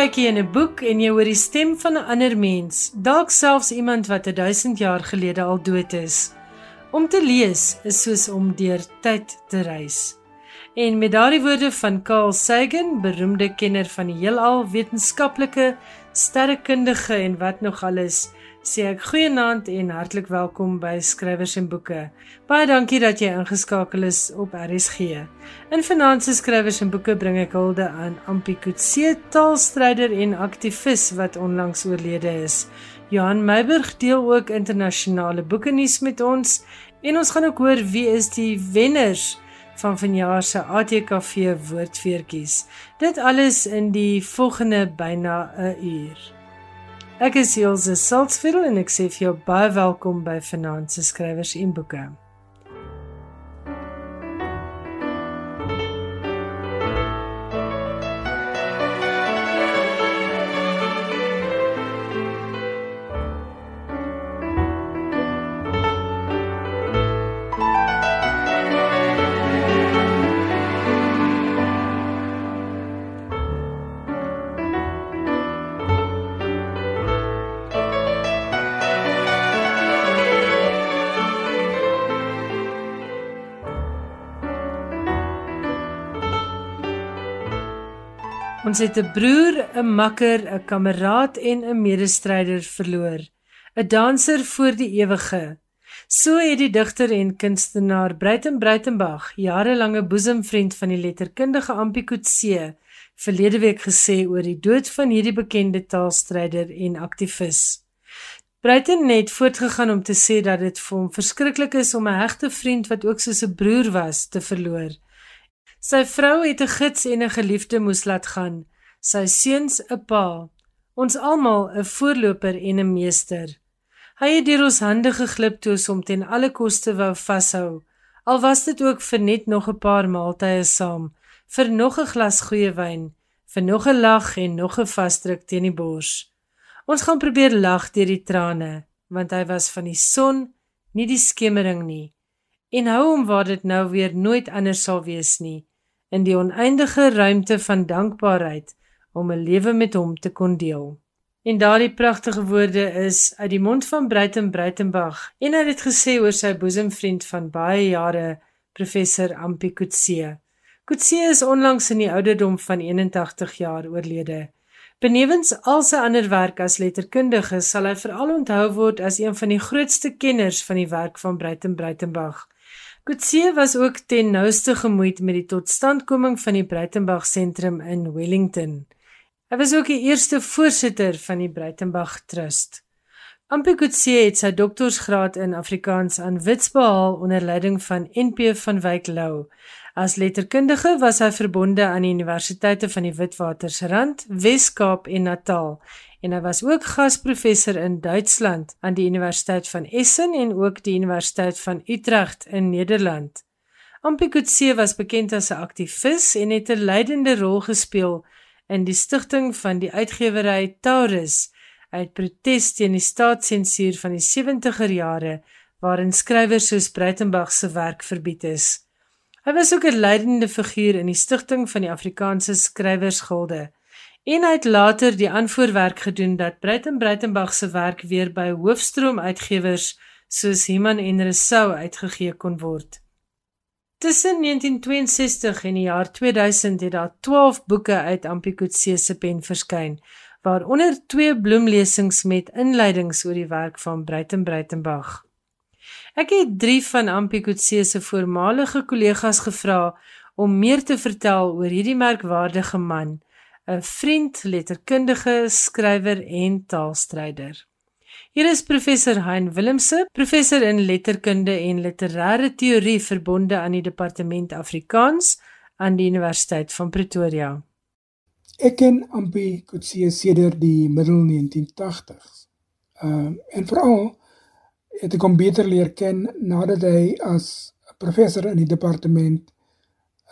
kyk jy in 'n boek en jy hoor die stem van 'n ander mens, dalk selfs iemand wat 1000 jaar gelede al dood is. Om te lees is soos om deur tyd te reis. En met daardie woorde van Carl Sagan, beroemde kenner van die heelal, wetenskaplike, sterrekundige en wat nog alles, sê ek goeienaand en hartlik welkom by Skrywers en Boeke. Baie dankie dat jy ingeskakel is op RSG. In Finanse Skrywers en Boeke bring ek hulde aan Ampikutse taalstryder en aktivis wat onlangs oorlede is. Johan Meiburg deel ook internasionale boeke nuus met ons en ons gaan ook hoor wie is die wenners van vanjaar se ATKV woordfeertjies. Dit alles in die volgende byna 'n uur. Ek is Elsje Saltzveld en ek sê vir jou baie welkom by Finanse Skrywers en Boeke. Ons het 'n broer, 'n makker, 'n kameraad en 'n medestryder verloor. 'n Danser voor die ewige. So het die digter en kunstenaar Breiten Breitenberg, jarelange boesemvriend van die letterkundige Ampie Kutse, verlede week gesê oor die dood van hierdie bekende taalstryder en aktivis. Breiten het voortgegaan om te sê dat dit vir hom verskriklik is om 'n hegte vriend wat ook soos 'n broer was te verloor. Sy vrou het 'n gids en 'n geliefde moes laat gaan. Sy seuns 'n pa. Ons almal 'n voorloper en 'n meester. Hy het deur ons hande geglip toe ons hom ten alle koste wou vashou. Al was dit ook vir net nog 'n paar maaltye saam, vir nog 'n glas goeie wyn, vir nog 'n lag en nog 'n vasdruk teen die bors. Ons gaan probeer lag deur die trane, want hy was van die son, nie die skemering nie. En hou hom waar dit nou weer nooit anders sal wees nie in die oneindige ruimte van dankbaarheid om 'n lewe met hom te kon deel. En daardie pragtige woorde is uit die mond van Breiten Breitenberg en hy het gesê oor sy boesemvriend van baie jare professor Ampi Kutse. Kutse is onlangs in die ouderdom van 81 jaar oorlede. Benewens al sy ander werk as letterkundige sal hy veral onthou word as een van die grootste kenners van die werk van Breiten Breitenberg. Kutse was ook ten nouste gemoeid met die totstandkoming van die Breitenberg sentrum in Wellington. Hy was ook die eerste voorsitter van die Breitenberg Trust. Ampi Kutse het sy doktorsgraad in Afrikaans aan Wits behaal onder leiding van NP van Wyk Lou. As letterkundige was hy verbonde aan die universiteite van die Witwatersrand, Wes-Kaap en Natal en hy was ook gasprofessor in Duitsland aan die Universiteit van Essen en ook die Universiteit van Utrecht in Nederland. Ampikutse was bekend as 'n aktivis en het 'n leidende rol gespeel in die stigting van die uitgewery Taurus uit protes teen die staatssensuur van die 70er jare waarin skrywers soos Breitenberg se werk verbied is. Hy was ook 'n leidende figuur in die stigting van die Afrikaanse Skrywersgilde en hy het later die aanvoerwerk gedoen dat Breiten Breitenberg se werk weer by hoofstroom uitgewers soos Himan en Resou uitgegee kon word. Tussen 1962 en die jaar 2000 het daar 12 boeke uit Ampikutse se pen verskyn, waaronder twee bloemlesings met inleidings oor die werk van Breiten Breitenberg. Ek het 3 van Ampikutse se voormalige kollegas gevra om meer te vertel oor hierdie merkwaardige man 'n vriend, letterkundige, skrywer en taalstryder. Hier is professor Hein Willemse, professor in letterkunde en literêre teorie verbonde aan die departement Afrikaans aan die Universiteit van Pretoria. Ek ken Ampi Kutse sedert die middel 1980s. Ehm uh, en veral het ek hom beter leer ken nadat hy as professor in die departement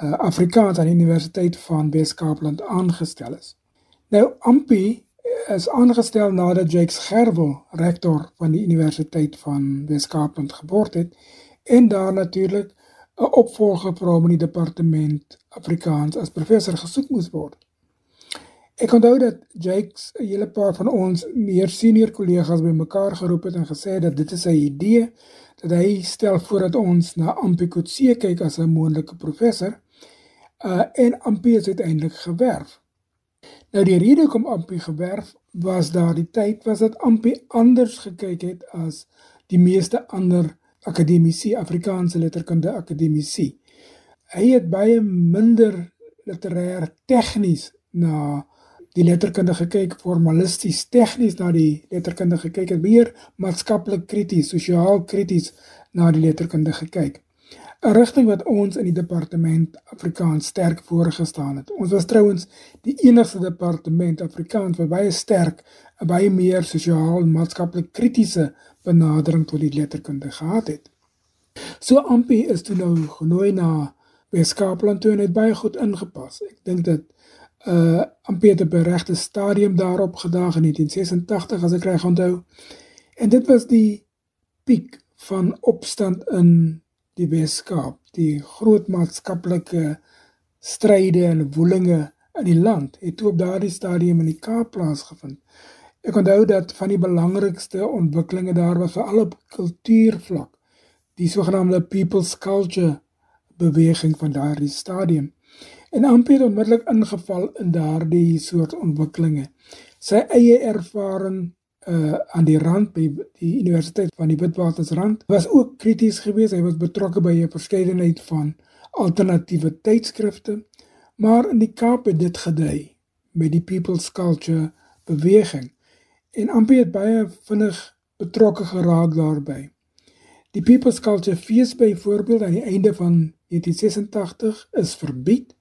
uh, Afrikaans aan die Universiteit van Wes-Kaapland aangestel is. Nou Ampi is aangestel nadat Jakes Gerwel, rektor van die Universiteit van Wes-Kaapland geword het en daar natuurlik 'n opvolger vir hom in die departement Afrikaans as professor gesoek moes word. Ek onthou dat Jakes 'n hele paar van ons meer senior kollegas bymekaar geroep het en gesê dat dit is sy idee dat hy stel voor dat ons na Ampikotse kyk as 'n moontlike professor. Uh en Ampi het uiteindelik gewerf. Nou die rede hoekom Ampi gewerf was daardie tyd was dat Ampi anders gekyk het as die meeste ander akademici, Afrikaanse letterkunde akademici. Hy het baie minder literêr tegnies na die letterkunde gekyk, formalisties tegnies na die letterkunde gekyk, het meer maatskaplik krities, sosiaal krities na die letterkunde gekyk. 'n rigting wat ons in die departement Afrikaans sterk voorgestaan het. Ons was trouens die enigste departement Afrikaans wat baie sterk 'n baie meer sosiaal en maatskaplik kritiese benadering tot die letterkunde gehad het. So Ampi is toe nou genooi na Weskaapland toe en het baie goed ingepas. Ek dink dat uh Ampi het op 'n regte stadium daarop gedaag in 1986 as ek reg onthou. En dit was die piek van opstand in die Weskaap, die groot maatskaplike stryde en woelinge in die land het op daardie stadium in die Kaap plaasgevind. Ek onthou dat van die belangrikste ontwikkelinge daar was veral op kultuurvlak, die sogenaamde people's culture beweging van daardie stadium. En Ampi het onmiddellik ingeval in daardie soort ontwikkelinge. Sy eie ervaring uh aan die rand by die Universiteit van die Witwatersrand was ook krities geweest. Hy was betrokke by 'n verskeidenheid van alternatiewe tydskrifte, maar in die Kaap het dit gedui met die people's culture beweging. En Ampi het baie vinnig betrokke geraak daarbey. Die People's Culture Fees byvoorbeeld aan die einde van 1986 is verbied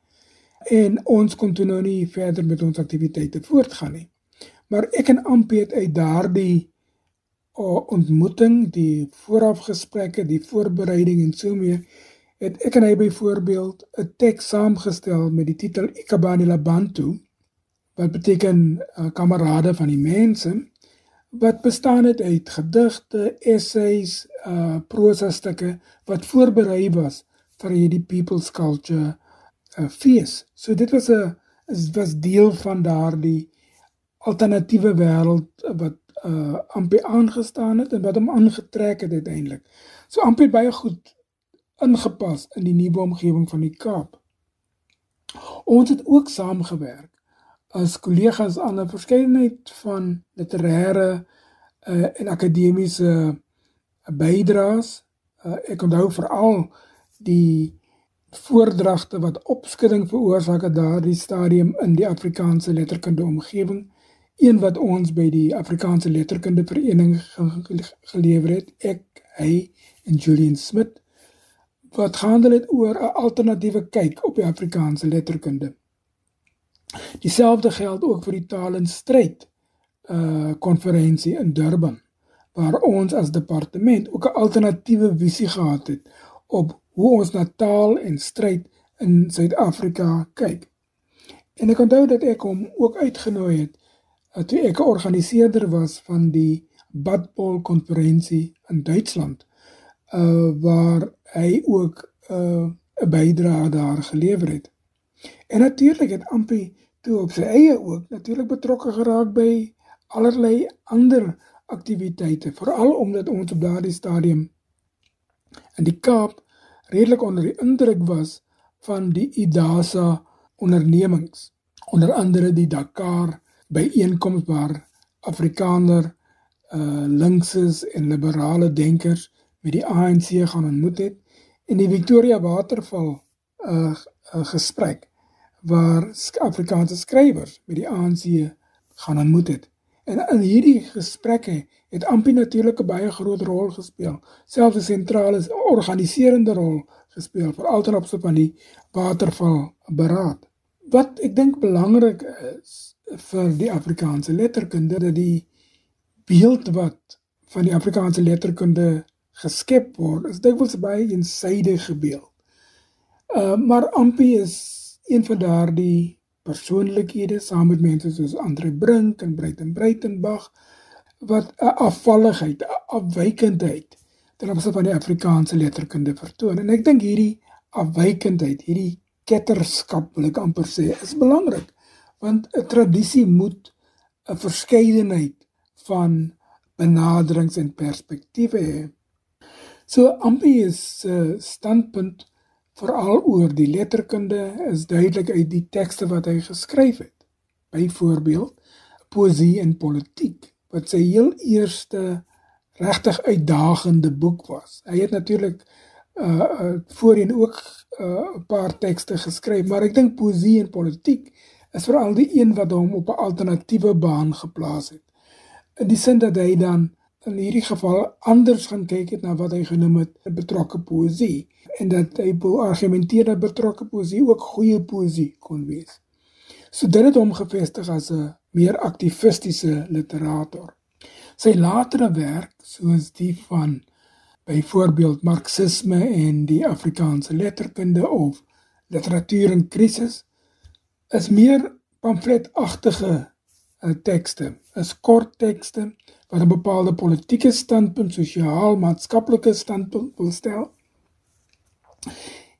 en ons kon toe nou nie verder met ons aktiwiteite voortgaan nie. Maar ek en Ampie het uit daardie ontmoeting, die voorafgesprekke, die voorbereiding en so mee het ek en hy byvoorbeeld 'n teks saamgestel met die titel Ikabani Labantu wat beteken uh, kamerade van die mense wat bestaan het uit gedigte, essays, uh prosa stukke wat voorberei was vir hierdie people's culture uh, fees. So dit was 'n was deel van daardie alternatiewe wêreld wat uh amper aangestaan het en wat hom aangetrek het uiteindelik. So amper baie goed ingepas in die nuwe omgewing van die Kaap. Ons het ook saamgewerk as kollegas aan 'n verskeidenheid van literêre uh en akademiese bydraes. Uh, ek onthou veral die voordragte wat opskudding veroorsaak het daardie stadium in die Afrikaanse letterkunde omgewing een wat ons by die Afrikaanse letterkunde vereniging gelewer het ek hy en Julian Smit wat gehandel het oor 'n alternatiewe kyk op die Afrikaanse letterkunde dieselfde geld ook vir die taal en stryd uh konferensie in Durban waar ons as departement ook 'n alternatiewe visie gehad het op hoe ons na taal en stryd in Suid-Afrika kyk. En ek onthou dat ek hom ook uitgenooi het toe ek 'n organiseerder was van die Badbol konferensie in Duitsland uh waar hy ook uh 'n bydrae daar gelewer het. En natuurlik het Ampi toe op sy eie ook natuurlik betrokke geraak by allerlei ander aktiwiteite, veral omdat ons op daardie stadium in die Kaap redelik onder die indruk was van die IDASA ondernemings onder andere die Dakar byeenkoms waar Afrikaner uh linkses en liberale denkers met die ANC gaan ontmoet het en die Victoria Waterval uh, uh, gesprek waar Afrikaanse skrywers met die ANC gaan ontmoet het. En in hierdie gesprekke het Ampi natuurlik 'n baie groot rol gespeel, selfs 'n sentrale organiserende rol gespeel vir alternatiewe van die waterval beraad. Wat ek dink belangrik is vir die Afrikaanse letterkunde dat die beeld wat van die Afrikaanse letterkunde geskep word, is dikwels baie eensydige beeld. Uh maar Ampi is een van daardie persoonlikhede saam met mense soos Andre Brink en Breiten Breitenberg wat 'n afvalligheid, 'n afwykendheid ten opsigte van die Afrikaanse letterkunde vertoon. En ek dink hierdie afwykendheid, hierdie ketterskap wil ek amper sê, is belangrik want 'n tradisie moet 'n verskeidenheid van benaderings en perspektiewe hê. So Ampi se uh, standpunt veral oor die letterkunde is duidelik uit die tekste wat hy geskryf het. Byvoorbeeld poesie en politiek wat sy heel eerste regtig uitdagende boek was. Hy het natuurlik uh, uh voorheen ook 'n uh, paar tekste geskryf, maar ek dink poesie en politiek is veral die een wat hom op 'n alternatiewe baan geplaas het. In die sin dat hy dan in hierdie geval anders gaan kyk het na wat hy genoem het betrokke poesie en dat hy bo argumenteer dat betrokke poesie ook goeie poesie kon wees. So dit het hom gevestig as 'n meer aktivistiese literator. Sy latere werk, soos die van byvoorbeeld Marxisme en die Afrikaanse letterkunde of literatuur in krisis, is meer pamfletagtige uh, tekste, is kort tekste wat 'n bepaalde politieke standpunt, sosiaal, maatskaplike standpunt wil stel.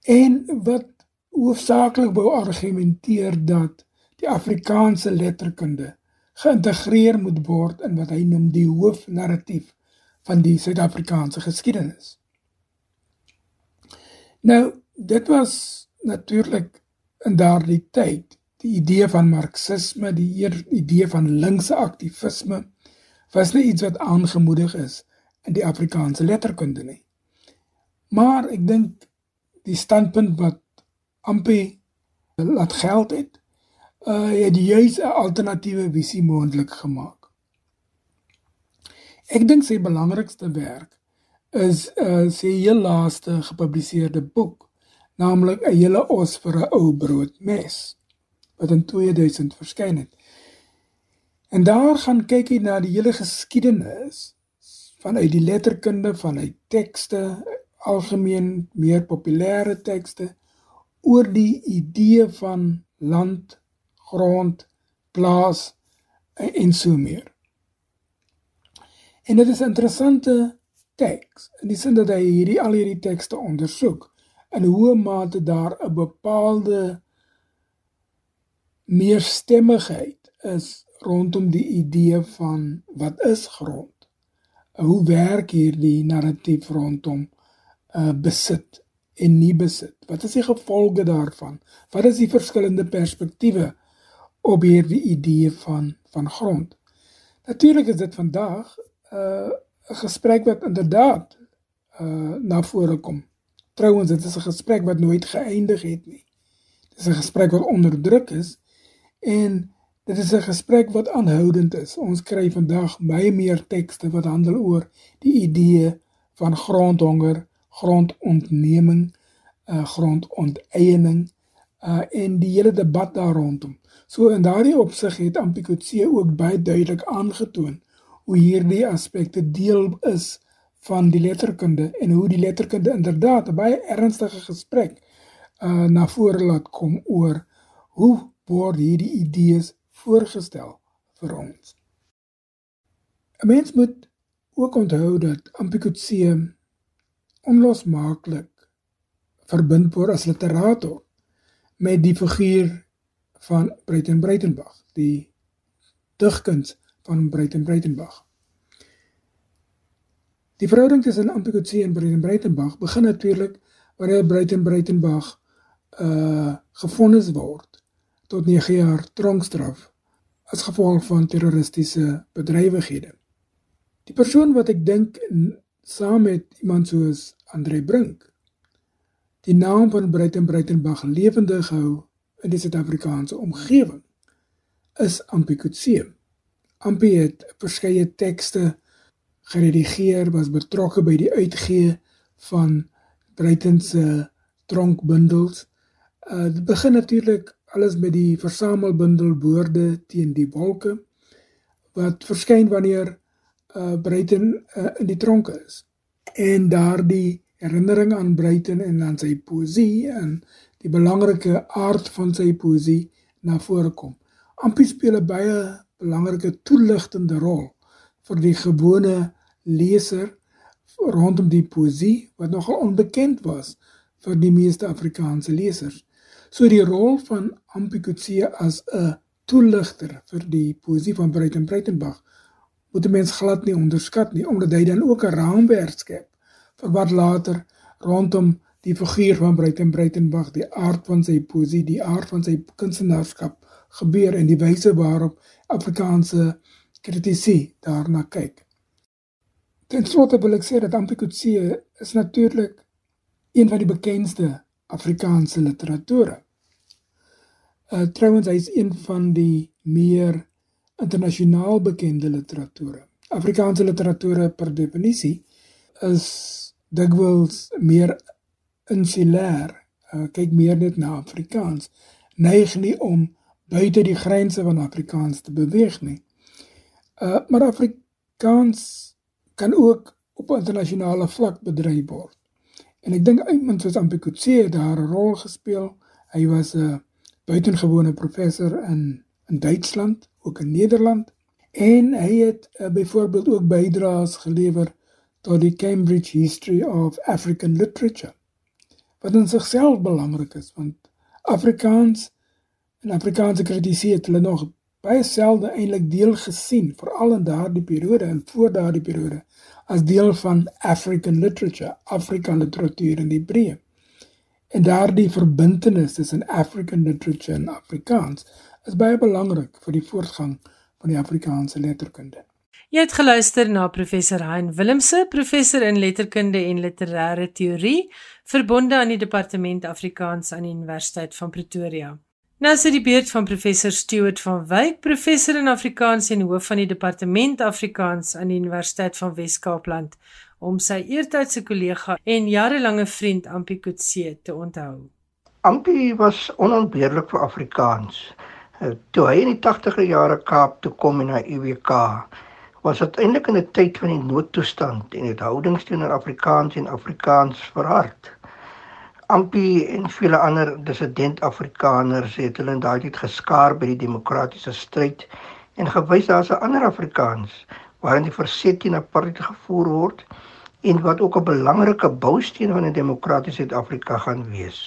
En wat hoofsaaklik wou argumenteer dat die Afrikaanse letterkunde geïntegreer moet word in wat hy noem die hoofnarratief van die Suid-Afrikaanse geskiedenis. Nou, dit was natuurlik in daardie tyd die idee van marxisme, die idee van linkse aktivisme was nie iets wat aangemoedig is in die Afrikaanse letterkunde nie. Maar ek dink die standpunt wat Ampi laat geld het, uh het juis 'n alternatiewe visie moontlik gemaak. Ek dink sy belangrikste werk is uh sy heel laaste gepubliseerde boek, naamlik 'n hele os vir 'n ou broodmes wat in 2000 verskyn het. En daar gaan kyk hy na die hele geskiedenis vanuit die letterkunde, vanuit tekste, algemeen meer populêre tekste oor die idee van land grond, plaas en so meer. En dit is 'n interessante teks in die sin dat hy hierdie al hierdie tekste ondersoek in hoe mate daar 'n bepaalde meerstemmigheid is rondom die idee van wat is grond. Hoe werk hierdie narratief rondom uh besit en nie besit? Wat is die gevolge daarvan? Wat is die verskillende perspektiewe op hierdie idee van van grond. Natuurlik is dit vandag 'n uh, gesprek wat inderdaad uh na vore kom. Trouwens, dit is 'n gesprek wat nooit geëindig het nie. Dit is 'n gesprek wat onderdruk is en dit is 'n gesprek wat aanhoudend is. Ons kry vandag baie meer tekste wat handel oor die idee van grondhonger, grondontneming, uh grondonteiening uh en die hele debat daar rondom. So in daardie opsig het Ampikotse ook baie duidelik aangetoon hoe hierdie aspekte deel is van die letterkunde en hoe die letterkunde inderdaad 'n baie ernstige gesprek uh na vore laat kom oor hoe word hierdie idees voorgestel vir ons. 'n Mens moet ook onthou dat Ampikotse onlosmaaklik verbind word as literator met die figuur van Breiten Breitenbach, die digkuns van Breiten Breitenbach. Die verhouding tussen Ampikotse en Breiten Breitenbach begin natuurlik wanneer Breiten Breitenbach uh gefonnis word tot 9 jaar tronkstraf as gevolg van terroristiese bedrywighede. Die persoon wat ek dink saam met iemand soos Andre Brink die naam van Breiten Breitenbach lewendig hou in die Suid-Afrikaanse omgewing is Ampikotse. Ampi het verskeie tekste geredigeer, was betrokke by die uitgee van Breitense tronkbundels. Uh dit begin natuurlik alles met die versamelbundel Woorde teen die wolke wat verskyn wanneer uh Breiten uh, in die tronk is. En daardie herinnering aan Breiten en aan sy poesie en die belangrike aard van sy poesie na vore kom. Ampie speel 'n baie belangrike toeligtende rol vir die gewone leser rondom die poesie wat nogal onbekend was vir die meeste Afrikaanse lesers. So die rol van Ampie Kutse as 'n toeligter vir die poesie van Breiten Breitenbach moet 'n mens glad nie onderskat nie omdat hy dan ook 'n raamwerk skep vir wat later rondom die figuur van Breiten Breitenbach, die aard van sy poesie, die aard van sy kunstenaarskap gebeur en die wyse waarop Afrikaanse kritisie daarna kyk. Ten slotte wil ek sê dat Ampikutsie is natuurlik een van die bekendste Afrikaanse literature. Uh trouwens hy is een van die meer internasionaal bekende literature. Afrikaanse literature per definisie is dikwels meer insulêr. Uh, kyk meer net na Afrikaans, neig nie om buite die grense van Afrikaans te beweeg nie. Uh maar Afrikaans kan ook op internasionale vlak bedryf word. En ek dink iemand soos Ampikutse daar 'n rol gespeel. Hy was 'n buitengewone professor in in Duitsland, ook in Nederland en hy het uh, byvoorbeeld ook bydraes gelewer tot die Cambridge History of African Literature. Wat in sigself belangrik is want Afrikaans en Afrikaanse kritisie het hulle nog baie selde eintlik deel gesien veral in daardie periode en voor daardie periode as deel van African literature, Afrika literatuur in die breë. En daardie verbintenis tussen African literature en Afrikaans is baie belangrik vir die voortgang van die Afrikaanse letterkunde. Jy het geluister na professor Hein Willemse, professor in letterkunde en literêre teorie, verbonde aan die departement Afrikaans aan die Universiteit van Pretoria. Nou is dit die beurt van professor Stuart van Wyk, professor in Afrikaans en hoof van die departement Afrikaans aan die Universiteit van Wes-Kaapland, om sy eertydse kollega en jarelange vriend Ampie Kotse te onthou. Ampie was onontbeerlik vir Afrikaans. Eh, toe hy in die 80er jare Kaap toe kom en na UWK, was dit eintlik in 'n tyd van die noodtoestand en het houdings teenoor Afrikaans en Afrikaans verhard. Ampie en vele ander dissident Afrikaners het hulle in daai tyd geskaar by die demokratiese stryd en gewys daar's 'n ander Afrikaans waarin die verset teen apartheid gevoer word en wat ook 'n belangrike bousteen van 'n demokratiese Suid-Afrika gaan wees.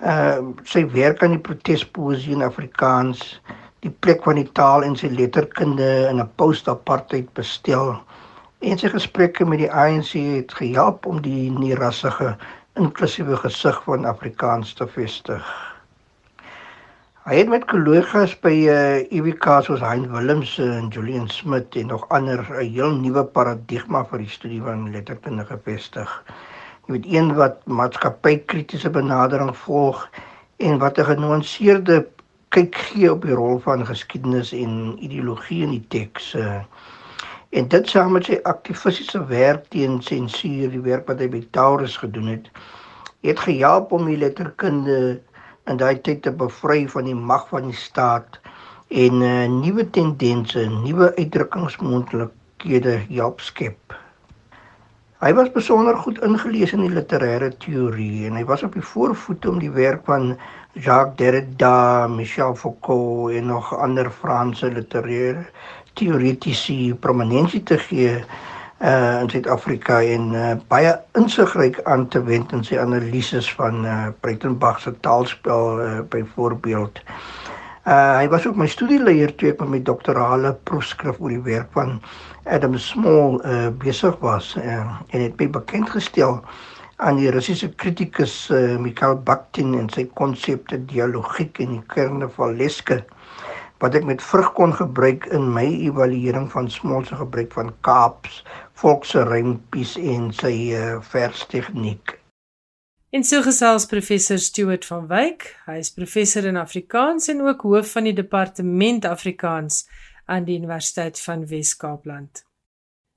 Ehm uh, sy werk aan die protespoesie in Afrikaans, die plek van die taal en sy letterkunde in 'n post-apartheid bestel en sy gesprekke met die ANC het gehelp om die nierassige inklusiewe gesig van Afrikaans te vestig. Hy het met kollegas by uh, eh, UWK soos Hein Willems en Julian Smit en nog ander 'n heel nuwe paradigma vir die studie van letterkunde gevestig. Jy weet een wat maatskappykritiese benadering volg en wat 'n genuanceerde kyk gee op die rol van geskiedenis en ideologie in die teks. Uh, En dit saam met sy aktivistiese werk teen sensuur, die werk wat hy by Taurus gedoen het, het gehelp om die letterkunde in daai tyd te bevry van die mag van die staat en uh, eh, nuwe tendense, nuwe uitdrukkingsmoontlikhede help skep. Hy was besonder goed ingelees in die literêre teorie en hy was op die voorvoet om die werk van Jacques Derrida, Michel Foucault en nog ander Franse literêre teoretiese prominensie te gee uh in Suid-Afrika en uh, baie insigryk aan te wend in sy analises van uh Breitenbach se taalspel uh, byvoorbeeld. Uh hy was ook my studieleier toe ek met my doktorale proefskrif oor die werk van Adam Small uh besig was uh, en het my bekend gestel aan die Russiese kritikus uh, Mikhail Bakhtin en sy konsepte dialogiek en die kerne van Leske wat ek met vrug kon gebruik in my evaluering van Smol se gebruik van Kaaps volkse rympies en sy uh, verstegniek. En so gesels professor Stuart van Wyk. Hy is professor in Afrikaans en ook hoof van die departement Afrikaans aan die Universiteit van Wes-Kaapland.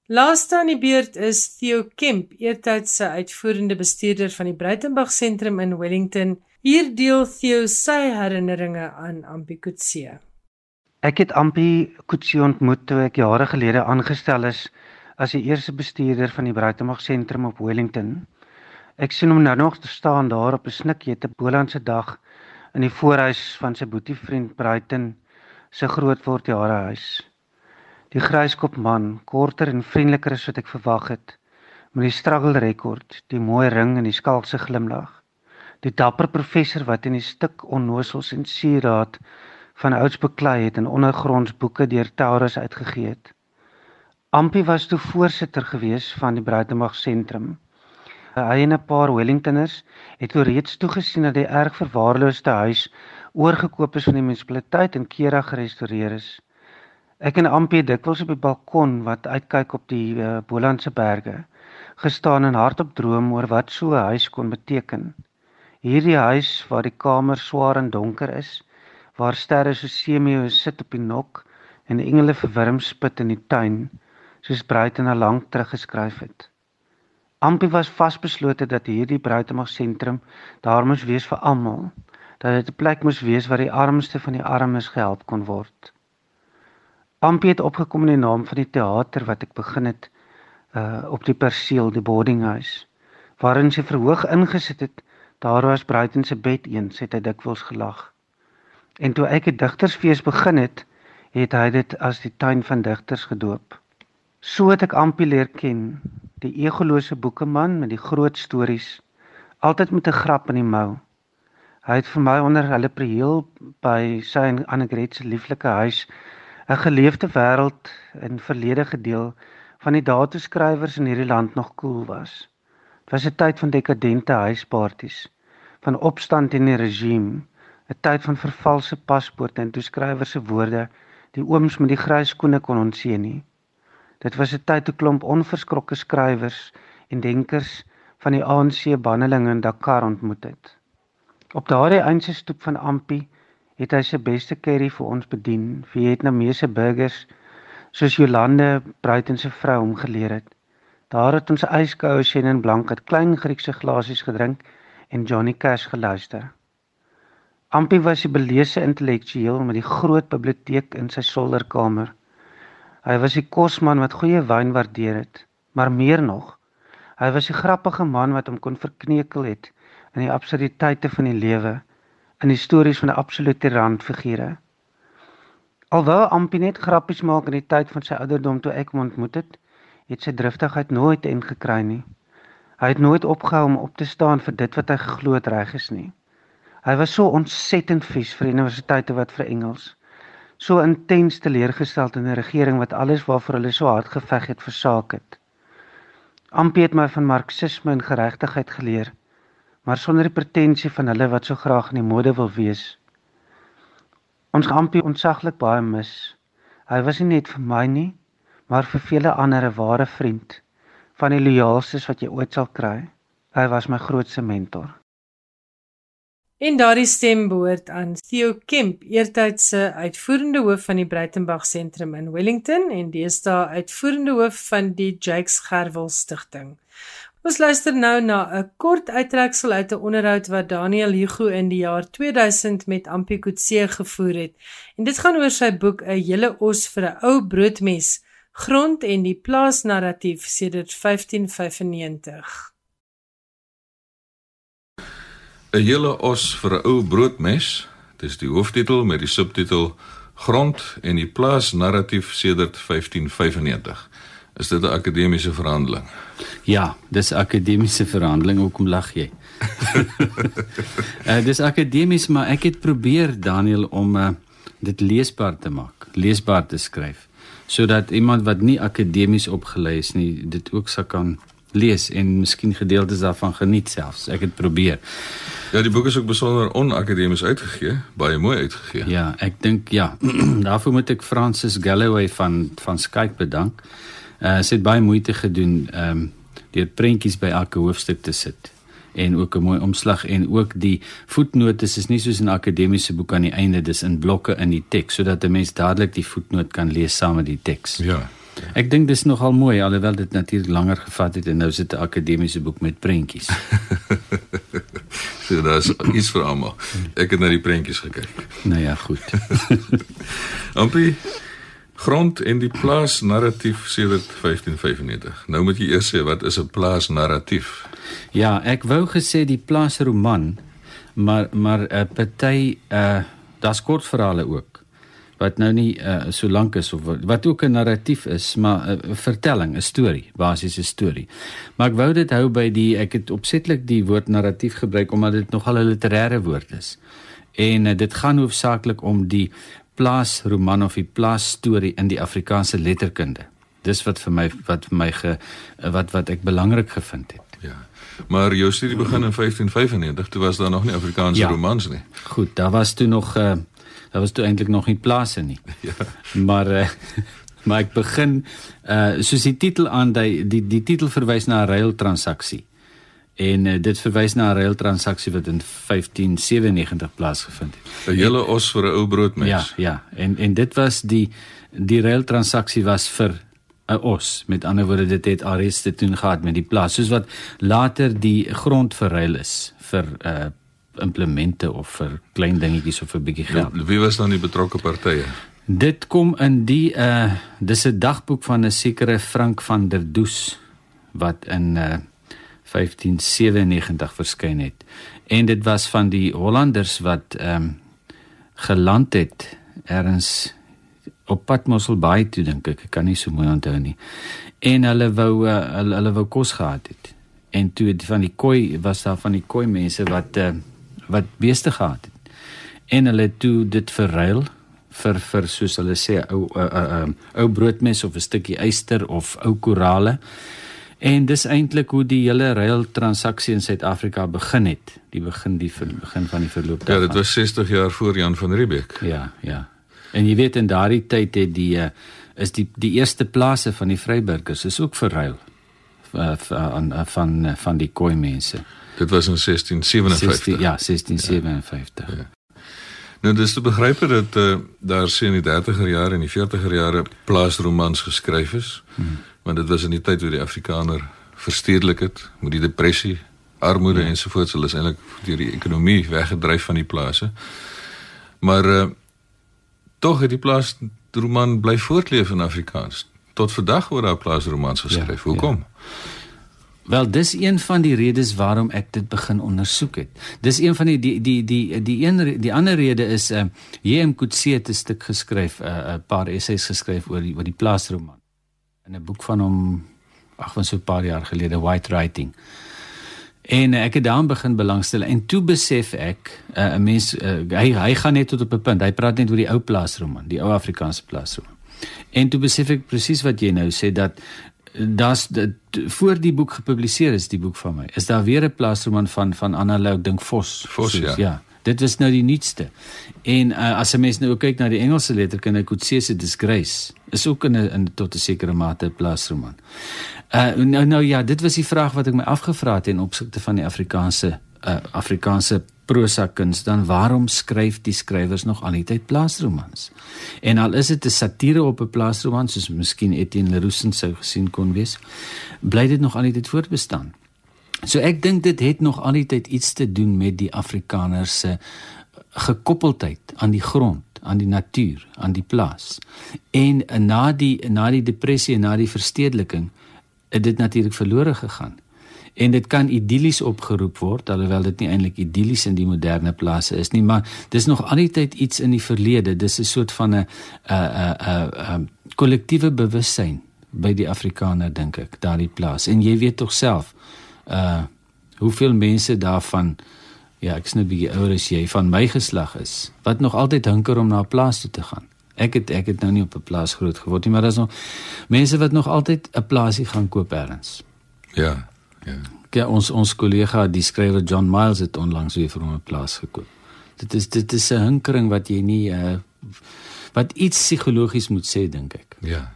Laaste aan die beurt is Theo Kemp, eertydse uitvoerende bestuurder van die Breitenberg sentrum in Wellington. Hier deel Theo sy herinneringe aan Ampikutse. Ek het Ampi Kutsie ontmoet toe ek jare gelede aangestel is as die eerste bestuurder van die Breitenberg sentrum op Wellington. Ek sien hom nou nog staan daar op 'n snikjete Bolandse dag in die voorhuis van sy boetievriend Breiten se grootword jare huis. Die gryskop man, korter en vriendeliker as wat ek verwag het, met die struggle rekord, die mooi ring en die skalkse glimlag. Die dapper professor wat in die stuk onnosels en sieraad van ouds beklei het en ondergrondsboeke deur Taurus uitgegee het. Ampie was toe voorsitter gewees van die Bruitenberg sentrum. Hy en 'n paar Wellingtoners het toe reeds toegesien dat die erg verwaarloosde huis oorgekoop is van die munisipaliteit en keurig gerestoreer is. Ek en Ampie het dikwels op die balkon wat uitkyk op die uh, Bolandse berge gestaan en hardop droom oor wat so 'n huis kon beteken. Hierdie huis waar die kamer swaar en donker is, waar sterre so semio sit op die nok en engele verwurm spit in die tuin, soos Bruiten al lank teruggeskryf het. Ampie was vasbeslote dat hierdie Bruitenberg sentrum daar moes wees vir almal, dat dit 'n plek moes wees waar die armste van die armes gehelp kon word. Ampie het opgekom in die naam van die teater wat ek begin het uh op die perseel die boarding house waarin sy verhoog ingesit het daar was Bruiten se bed eens het hy dikwels gelag en toe ek 'n digtersfees begin het het hy dit as die tuin van digters gedoop so het ek Ampie leer ken die egolose boekeman met die groot stories altyd met 'n grap in die mou hy het vir my onder hulle preheel by sy en Annegret se lieflike huis 'n geleefde wêreld in verlede gedeel van die dae toe skrywers in hierdie land nog cool was. Dit was 'n tyd van dekadente huisparties, van opstand teen die regime, 'n tyd van vervalse paspoorte en toe skrywers se woorde die ooms met die grys skoene kon ontseen nie. Dit was 'n tyd toe klomp onverskrokke skrywers en denkers van die ANC bannelinge in Dakar ontmoet het. Op daardie eindse stoep van Ampi het hy sy beste curry vir ons bedien, Vietnamese burgers soos Jolande Bruiten se vrou hom geleer het. Daar het ons yskoue Chenin Blanc uit klein Griekse glasies gedrink en Johnny Cash geluister. Ampie was 'n beleese intellektueel met die groot biblioteek in sy solderkamer. Hy was 'n kosman wat goeie wyn waardeer het, maar meer nog, hy was 'n grappige man wat hom kon verkneukel het in die absurditeite van die lewe in die stories van 'n absolute randfigure. Alhoewel Ampie net grappies maak in die tyd van sy ouderdom toe ek hom ontmoet het, het sy driftigheid nooit en gekry nie. Hy het nooit opgehou om op te staan vir dit wat hy geglo het reg is nie. Hy was so ontsettend vies vir universiteite wat vir Engels, so intens teleurgesteld in 'n regering wat alles waarvoor hulle so hard geveg het versaak het. Ampie het my van marxisme en geregtigheid geleer maar sonder die pretensie van hulle wat so graag in die mode wil wees. Ons Ampie ontsaglik baie mis. Hy was nie net vir my nie, maar vir vele ander 'n ware vriend van die loyaalstes wat jy ooit sal kry. Hy was my grootste mentor. En daardie stem behoort aan Theo Kemp, eertydse uitvoerende hoof van die Breitenberg Sentrum in Wellington en deesdae uitvoerende hoof van die Jakes Gerwel Stichting. Ons luister nou na 'n kort uittreksel uit 'n onderhoud wat Daniel Hugo in die jaar 2000 met Ampie Kutse gevoer het. En dit gaan oor sy boek 'n hele os vir 'n ou broodmes, grond en die plaasnarratief sedert 1595. 'n Hele os vir 'n ou broodmes, dis die hooftitel met die subtitel Grond en die plaasnarratief sedert 1595. Is dit 'n akademiese verhandeling? Ja, dis akademiese verhandeling, hoekom lag jy? uh, dis akademies, maar ek het probeer Daniel om uh, dit leesbaar te maak, leesbaar te skryf, sodat iemand wat nie akademies opgelei is nie, dit ook sou kan lees en miskien gedeeltes daarvan geniet selfs. Ek het probeer. Ja, die boek is ook besonder onakademies uitgegee, baie mooi uitgegee. Ja, ek dink ja, daarvoor moet ek Francis Galloway van van Skype bedank. Uh sy het baie moeite gedoen um deur prentjies by elke hoofstuk te sit en ook 'n mooi omslag en ook die voetnotes is nie soos 'n akademiese boek aan die einde dis in blokke in die teks sodat 'n mens dadelik die voetnoot kan lees saam met die teks. Ja. Ek dink dis nogal mooi alhoewel dit natuurlik langer gevat het en nou sit 'n akademiese boek met prentjies. so dis iets vir almal. Ek het na die prentjies gekyk. Nou ja, goed. Ampie grond en die plaas narratief sedert 1595. Nou moet jy eers sê wat is 'n plaas narratief? Ja, ek wou gesê die plaas roman, maar maar 'n uh, eh, party uh daar's kortverhale ook wat nou nie uh, so lank is of wat ook 'n narratief is, maar 'n uh, vertelling, 'n storie, basiese storie. Maar ek wou dit hou by die ek het opsetlik die woord narratief gebruik omdat dit nogal 'n literêre woord is En uh, dit gaan hoofsaaklik om die plaasroman of die plaasstorie in die Afrikaanse letterkunde. Dis wat vir my wat vir my ge, wat wat ek belangrik gevind het. Ja. Maar jou studie begin in 1595, toe was daar nog nie Afrikaanse ja. romans nie. Goed, daar was toe nog uh daar was toe eintlik nog nie plase nie. Ja. Maar uh maar ek begin uh soos die titel aan die die titel verwys na 'n ruiltransaksie. En uh, dit verwys na 'n ruiltransaksie wat in 1597 plaasgevind het. 'n Hele os vir 'n ou broodmens. Ja, ja. En en dit was die die ruiltransaksie was vir 'n os. Met ander woorde dit het Ares te doen gehad met die plaas, soos wat later die grond verruil is vir uh implemente of vir klein dingetjies of 'n bietjie geld. Wie, wie was dan die betrokke partye? Dit kom in die uh dis 'n dagboek van 'n sekere Frank van der Does wat in uh 1597 verskyn het. En dit was van die Hollanders wat ehm um, geland het ergens op pad Mosselbaai toe dink ek, ek kan nie so mooi onthou nie. En hulle wou uh, hulle hulle wou kos gehad het. En toe van die koi was daar van die koi mense wat uh, wat beeste gehad het. En hulle toe dit verruil vir vir soos hulle sê ou uh, uh, uh, ou broodmes of 'n stukkie yster of ou korale. En dis eintlik hoe die hele ruil transaksie in Suid-Afrika begin het. Die begin die begin van die verloop daarvan. Ja, dit was 60 jaar voor Jan van Riebeeck. Ja, ja. En jy weet in daardie tyd het die uh, is die die eerste plase van die Vryburgers is ook verruil uh, van van van die Khoi mense. Dit was in 1657. 16, ja, 1657. Ja. Ja. Nou dis te begryp dat uh, daar sien in die 30er jare en die 40er jare plaasromans geskryf is. Hmm. Want dit was in die tyd toe die Afrikaner verstedelik het met die depressie, armoede ja. ensovoorts. Hulle is eintlik deur die ekonomie weggedryf van die plase. Maar uh, tog het die plaasroman bly voortleef in Afrikaans. Tot vandag word daar plaasromans geskryf. Ja, Hoekom? Ja. Wel dis een van die redes waarom ek dit begin ondersoek het. Dis een van die die die die die een die ander rede is uh J.M. Coetzee het 'n stuk geskryf, 'n uh, 'n paar essays geskryf oor die oor die plaasroman in 'n boek van hom ag van so 'n paar jaar gelede White Writing. En uh, ek het daarin begin belangstel en toe besef ek eh, 'n uh, mens uh, hy hy gaan net tot op 'n punt. Hy praat net oor die ou plaasroman, die ou Afrikaanse plaasroman. En toe besef ek presies wat jy nou sê dat das voor die boek gepubliseer is die boek van my. Is daar weer 'n plaasroman van van Anna Lou, dink Vos. Vos soos, ja. ja. Dit was nou die nuutste. En uh, as 'n mens nou kyk na die Engelse letterkunde, Coetzee se Disgrace is ook in 'n tot 'n sekere mate 'n plaasroman. Uh nou nou ja, dit was die vraag wat ek my afgevra het in opsigte van die Afrikaanse uh Afrikaanse prosa kuns, dan waarom skryf die skrywers nog al die tyd plaasromans? En al is dit 'n satire op 'n plaasroman soos miskien Etienne Leroux sou gesien kon wees, bly dit nog al die tyd voortbestaan. So ek dink dit het nog al die tyd iets te doen met die Afrikaners se gekoppeldheid aan die grond aan die natuur, aan die plaas. En na die na die depressie en na die verstedeliking het dit natuurlik verlore gegaan. En dit kan idillies opgeroep word alhoewel dit nie eintlik idillies in die moderne plase is nie, maar dis nog altyd iets in die verlede. Dis 'n soort van 'n 'n 'n 'n kollektiewe bewussyn by die Afrikaner dink ek, daardie plaas. En jy weet tog self uh hoeveel mense daarvan ja, ek sny bietjie ouer as jy van my geslag is wat nog altyd hunker om na 'n plaas toe te gaan. Ek het ek het nou nie op 'n plaas groot geword nie, maar daar's nog mense wat nog altyd 'n plaasie gaan koop elders. Ja. Ja. Ja, ons ons kollega, die skrywer John Miles het onlangs weer vir hom 'n plaas gekoop. Dit is dit is 'n hinkering wat jy nie uh wat iets psigologies moet sê dink ek. Ja.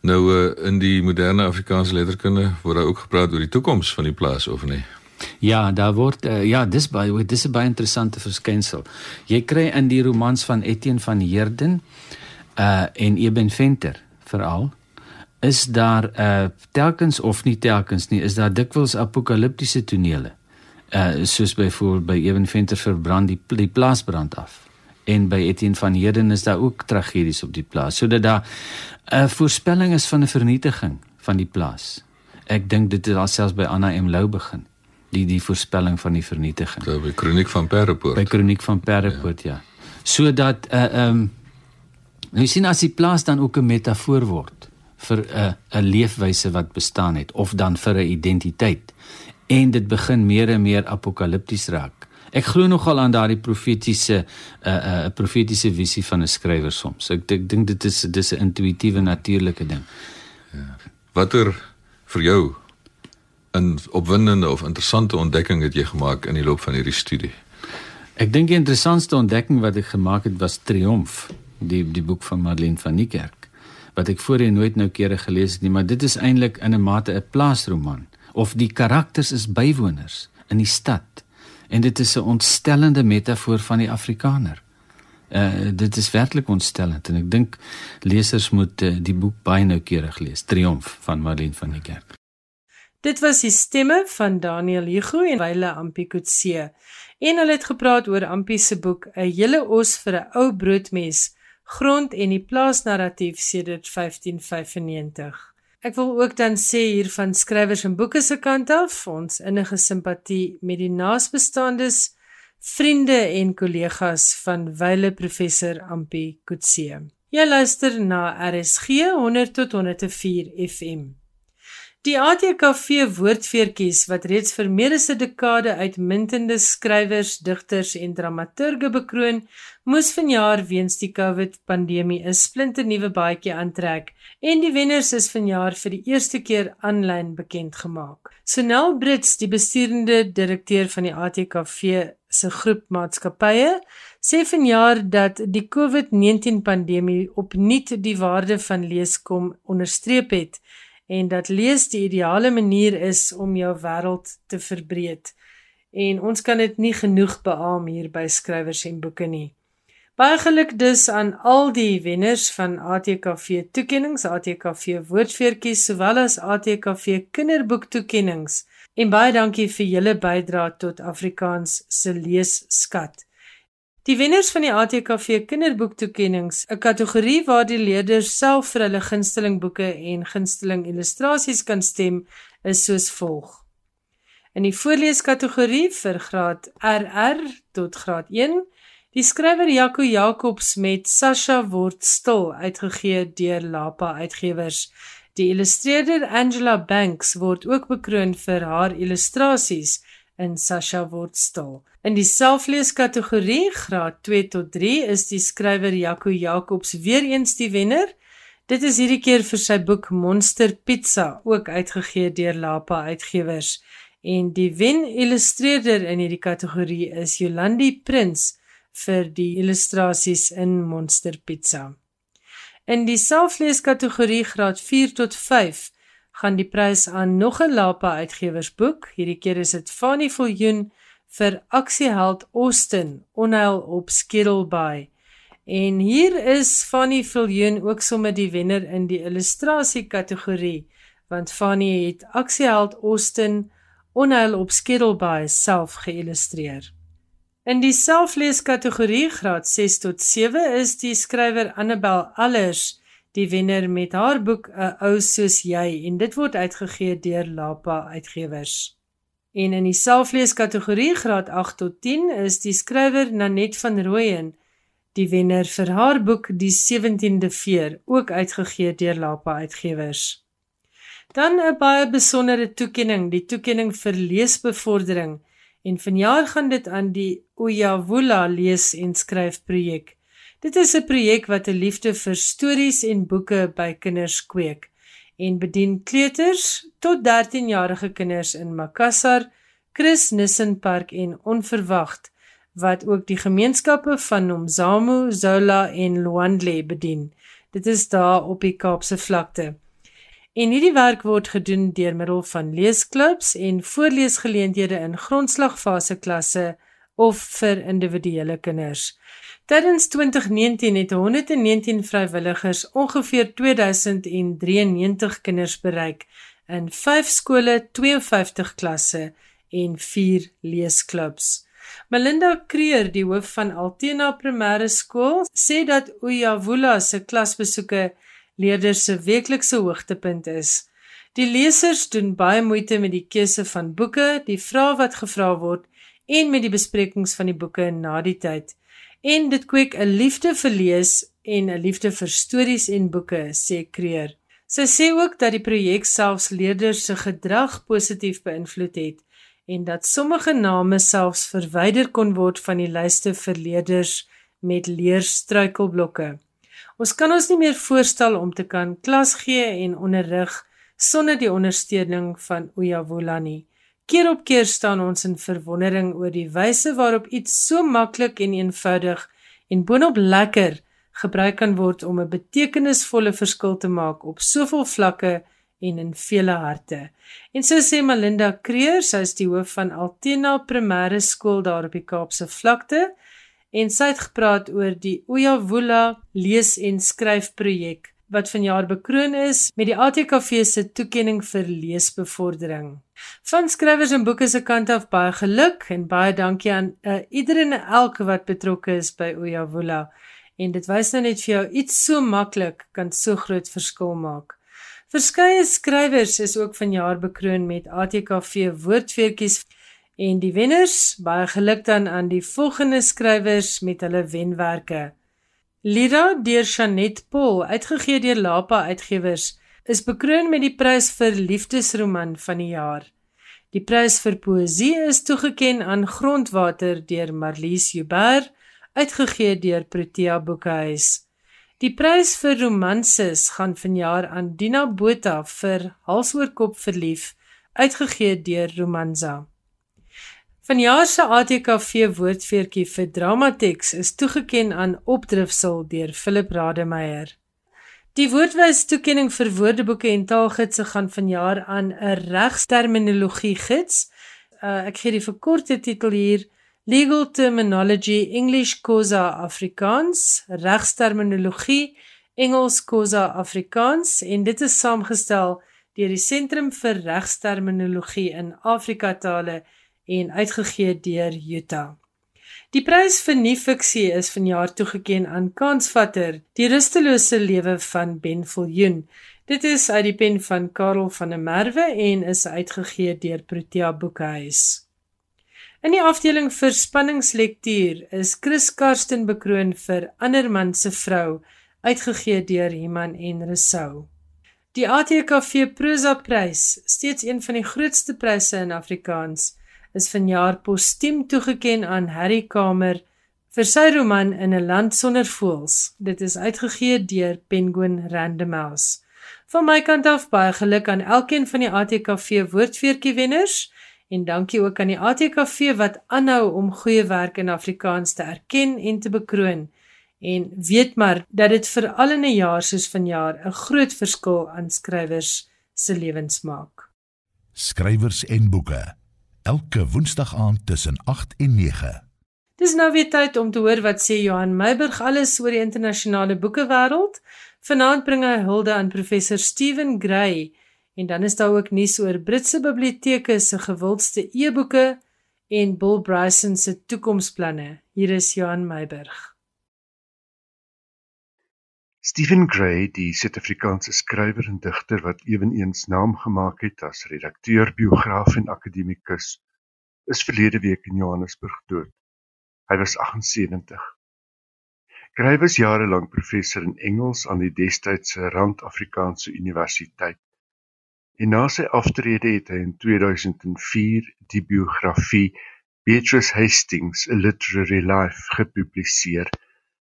Nou uh, in die moderne Afrikaanse letterkunde word daar ook gepraat oor die toekoms van die plaas of nie? Ja, daar word uh, ja, dis baie dis 'n baie interessante verskynsel. Jy kry in die romans van Etienne van Heerden uh en Eben Venter veral is daar uh telkens of nie telkens nie, is daar dikwels apokaliptiese tonele. Uh soos byvoorbeeld by Eben Venter verbrand die, die plaasbrand af. En by Etienne van Heerden is daar ook tragedies op die plaas, sodat daar 'n uh, voorspelling is van 'n vernietiging van die plaas. Ek dink dit het alselfs by Anna M Lou begin die die voorspelling van die vernietiging. So by Kroniek van Perrepoort. By Kroniek van Perrepoort, ja. ja. Sodat uh, ehm um, jy sien as die plaas dan ook 'n metafoor word vir 'n 'n leefwyse wat bestaan het of dan vir 'n identiteit en dit begin meer en meer apokalipties raak Ek glo nogal aan daardie profetiese 'n uh, 'n uh, profetiese visie van 'n skrywer soms. Ek ek dink dit is dis 'n intuïtiewe natuurlike ding. Ja. Watter vir jou 'n opwindende of interessante ontdekking het jy gemaak in die loop van hierdie studie? Ek dink die interessantste ontdekking wat ek gemaak het was Triomf, die die boek van Madeleine van Niekerk wat ek voorheen nooit noukeurig gelees het nie, maar dit is eintlik in 'n mate 'n plaasroman of die karakters is bywoners in die stad en dit is 'n ontstellende metafoor van die Afrikaner. Uh dit is werklik ontstellend en ek dink lesers moet uh, die boek baie noukeurig lees, Triomf van Marlene van die Kerk. Dit was die stemme van Daniel Hugo en Wile Ampikutse. En hulle het gepraat oor Ampie se boek 'n hele os vir 'n ou broodmes, grond en die plaasnarratief sedert 1595. Ek wil ook dan sê hier van skrywers en boeke se kant af, ons innige simpatie met die naasbestaandes, vriende en kollegas van wyle professor Ampi Kutse. Jy luister na RSG 100 tot 104 FM. Die ATKV woordfeertjies wat reeds vir meer as 'n dekade uitmuntende skrywers, digters en dramaturge bekroon, moes vanjaar weens die COVID-pandemie 'n splinternuwe baadjie aantrek en die wenners is vanjaar vir die eerste keer aanlyn bekend gemaak. Sonel Brits, die besturende direkteur van die ATKV se groep maatskappye, sê vanjaar dat die COVID-19 pandemie opnuut die waarde van lees kom onderstreep het en dat lees die ideale manier is om jou wêreld te verbreek. En ons kan dit nie genoeg beamoen hier by skrywers en boeke nie. Baie geluk dus aan al die wenners van ATKV toekenninge, ATKV woordfeertjies sowel as ATKV kinderboektoekenninge. En baie dankie vir julle bydrae tot Afrikaans se leesskat. Die wenners van die ATKV kinderboektoekennings, 'n kategorie waar die leerders self vir hulle gunsteling boeke en gunsteling illustrasies kan stem, is soos volg. In die voorleeskategorie vir graad RR tot graad 1, die skrywer Jaco Jacobs met Sasha word stil uitgegee deur Lapa Uitgewers. Die illustreerder Angela Banks word ook bekroon vir haar illustrasies in Sasha word stil. In die selfleeskategorie graad 2 tot 3 is die skrywer Jaco Jacobs weer eens die wenner. Dit is hierdie keer vir sy boek Monster Pizza, ook uitgegee deur Lapa Uitgewers. En die wen illustreerder in hierdie kategorie is Jolandi Prins vir die illustrasies in Monster Pizza. In die selfleeskategorie graad 4 tot 5 gaan die prys aan nog 'n Lapa Uitgewersboek. Hierdie keer is dit Fanny Viljoen vir aksieheld Austin onheil op Skittleby. En hier is Fanny Viljoen ook sommer die wenner in die illustrasie kategorie want Fanny het aksieheld Austin onheil op Skittleby self geïllustreer. In die selflees kategorie graad 6 tot 7 is die skrywer Annabel Allers die wenner met haar boek 'n ou soos jy en dit word uitgegee deur Lapa Uitgewers. En in die selfleeskategorie graad 8 tot 10 is die skrywer Nanet van Rooyen die wenner vir haar boek Die 17de Veer, ook uitgegee deur Lapa Uitgewers. Dan 'n baie besondere toekenning, die toekenning vir leesbevordering en vanjaar gaan dit aan die Uyavula lees en skryf projek. Dit is 'n projek wat 'n liefde vir stories en boeke by kinders kweek en bedien kleuters tot 13-jarige kinders in Makassar, Chris Nissen Park en onverwagt wat ook die gemeenskappe van Nomzamo, Zola en Luandle bedien. Dit is daar op die Kaapse vlakte. En hierdie werk word gedoen deur middel van leesklubs en voorleesgeleenthede in grondslagfase klasse of vir individuele kinders. Tydens 2019 het 119 vrywilligers ongeveer 2093 kinders bereik in 5 skole, 52 klasse en 4 leesklubs. Melinda Kreer, die hoof van Altena Primêre Skool, sê dat Uyavula se klasbesoeke leerders se weeklikse hoogtepunt is. Die lesers doen baie moeite met die keuse van boeke, die vrae wat gevra word en met die besprekings van die boeke na die tyd en dit kweek 'n liefde vir lees en 'n liefde vir stories en boeke, sê Kreer. Sy sê ook dat die projek selfs leerders se gedrag positief beïnvloed het en dat sommige name selfs verwyder kon word van die lyste vir leerders met leerstruikelblokke. Ons kan ons nie meer voorstel om te kan klas gee en onderrig sonder die ondersteuning van Uyavula nie. Keer op keer staan ons in verwondering oor die wyse waarop iets so maklik en eenvoudig en boonop lekker gebruik kan word om 'n betekenisvolle verskil te maak op soveel vlakke en in vele harte. En so sê Melinda Creer, sy is die hoof van Altena Primêre Skool daar op die Kaapse vlakte en sy het gepraat oor die Uyavula lees en skryf projek wat vanjaar bekroon is met die ATKV se toekenning vir leesbevordering. Van skrywers en boeke se kant af baie geluk en baie dankie aan uh, iedereen en elke wat betrokke is by Uyavula. En dit wys nou net vir jou iets so maklik kan so groot verskil maak. Verskeie skrywers is ook vanjaar bekroon met ATKV woordfeertjies en die wenners baie geluk dan aan die volgende skrywers met hulle wenwerke. Lira deur Chanet Paul, uitgegee deur Lapa Uitgewers, is bekroon met die prys vir liefdesroman van die jaar. Die prys vir poësie is toegekend aan Grondwater deur Marlies Joubert, uitgegee deur Protea Boekhuis. Die prys vir romanses gaan vanjaar aan Dina Botha vir Halsoorkop verlief, uitgegee deur Romanza. Vanjaar se ATKV woordfeertjie vir Dramatex is toegekend aan Opdrifsel deur Philip Rademeier. Die woordwys toekenning vir woordeboeke en taalgidse gaan vanjaar aan 'n regsterminologie gids. Uh, ek gee die verkorte titel hier Legal Terminology English Causa Afrikaans, Regsterminologie Engels Causa Afrikaans en dit is saamgestel deur die Sentrum vir Regsterminologie in Afrika tale en uitgegee deur Utah. Die prys vir nuwe-fiksie is vanjaar toegekend aan Kansvatter, Die rustelose lewe van Ben Viljoen. Dit is uit die pen van Karel van der Merwe en is uitgegee deur Protea Boekhuis. In die afdeling vir spanningslektuur is Chris Karsten bekroon vir Anderman se vrou uitgegee deur Iman en Resou. Die ATKV Prosa Prys, steeds een van die grootste pryse in Afrikaans, is vanjaar postuum toegekend aan Harry Kamer vir sy roman In 'n land sonder voëls. Dit is uitgegee deur Penguin Random House. Van my kant af baie geluk aan elkeen van die ATKV woordfeertjie wenners en dankie ook aan die ATKV wat aanhou om goeie werk in Afrikaans te erken en te bekroon en weet maar dat dit vir al 'n jaar soos vanjaar 'n groot verskil aan skrywers se lewens maak. Skrywers en boeke elke woensdag aand tussen 8 en 9. Dis nou weer tyd om te hoor wat sê Johan Meiburg alles oor die internasionale boekewêreld. Vanaand bring hy hulde aan professor Steven Gray En dan is daar ook nuus oor Britse biblioteke se gewildste e-boeke en Bill Bryson se toekomsplanne. Hier is Johan Meiburg. Stephen Gray, die Suid-Afrikaanse skrywer en digter wat ewenigs naam gemaak het as redakteur, biograaf en akademikus, is verlede week in Johannesburg dood. Hy was 78. Gray was jare lank professor in Engels aan die destydse Rand-Afrikaanse Universiteit en na sy aftrede het hy in 2004 die biografie Beatrice Hastings: A Literary Life gepubliseer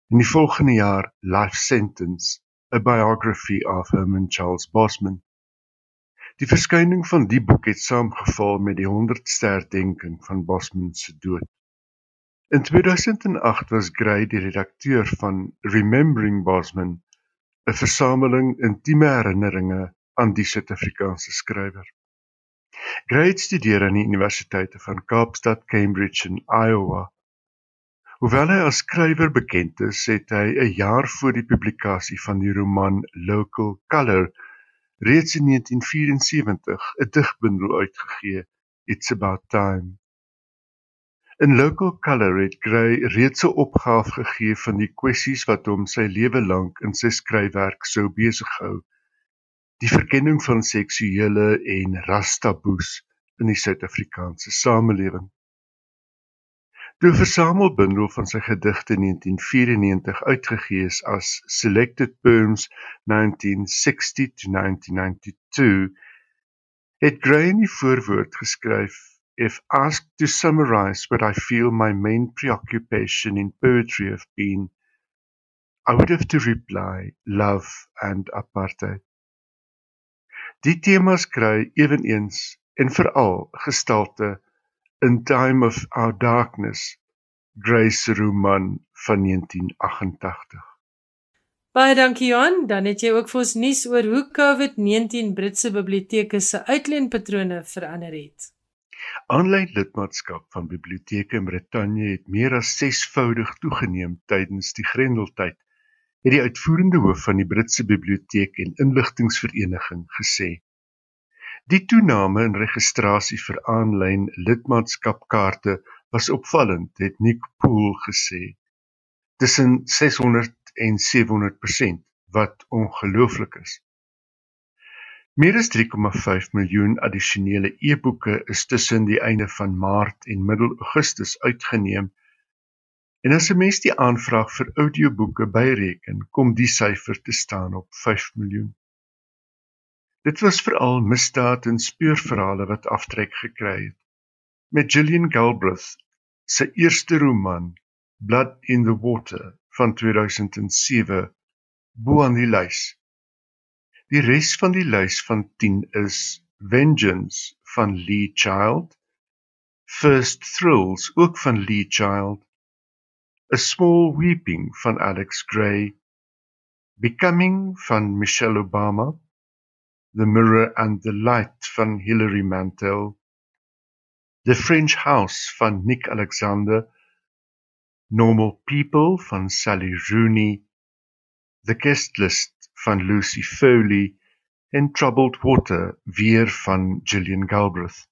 en die volgende jaar Life Sentence: A Biography of Herman Charles Bosman. Die verskyning van die boek het saamgeval met die 100ste herdenking van Bosman se dood. In 2008 was Gray die redakteur van Remembering Bosman, 'n versameling intieme herinneringe aan die Suid-Afrikaanse skrywer. Gray het studeer aan die Universiteite van Kaapstad, Cambridge en Iowa. Hoewel hy as skrywer bekend is, het hy 'n jaar voor die publikasie van die roman Local Colour reeds in 1974 'n digbundel uitgegee, It's About Time. In Local Colour het Gray reeds 'n opgaaf gegee van die kwessies wat hom sy lewe lank in sy skryfwerk sou besighou die verkenning van seksuele en rastaboes in die Suid-Afrikaanse samelewing. Toe 'n versamelbundel van sy gedigte in 1994 uitgegee is as Selected Poems 1960 to 1992, het Gray in die voorwoord geskryf if asked to summarize what I feel my main preoccupation in poetry have been, I would have to reply love and apartheid. Die temas kry eweneens en veral gestalte in Time of Our Darkness, Grace roman van 1988. Baie dankie Johan, dan het jy ook vir ons nuus oor hoe COVID-19 Britse biblioteke se uitleenpatrone verander het. Aanlyn lidmaatskap van biblioteke in Brittanje het meer as 6voudig toegeneem tydens die Grendeltyd het die uitvoerende hoof van die Britse Biblioteek en Inligtingvereniging gesê. Die toename in registrasie vir aanlyn lidmaatskapkaarte was opvallend, het Nick Poole gesê. Tussen 600 en 700% wat ongelooflik is. Meer as 3,5 miljoen addisionele e-boeke is tussen die einde van Maart en middel Augustus uitgeneem En as 'n mens die aanvraag vir audioboeke byreken, kom die syfer te staan op 5 miljoen. Dit was veral misdaad en speurverhale wat aftrek gekry het. Met Gillian Galbraith se eerste roman Blood in the Water van 2007 bo aan die lys. Die res van die lys van 10 is Vengeance van Lee Child, First Thrills ook van Lee Child A Small Weeping van Alex Gray, Becoming van Michelle Obama, The Mirror and the Light van Hilary Mantel, The French House van Nick Alexander, Normal People van Sally Rooney, The Guest List van Lucy Foley en Troubled Water weer van Gillian Galbraith.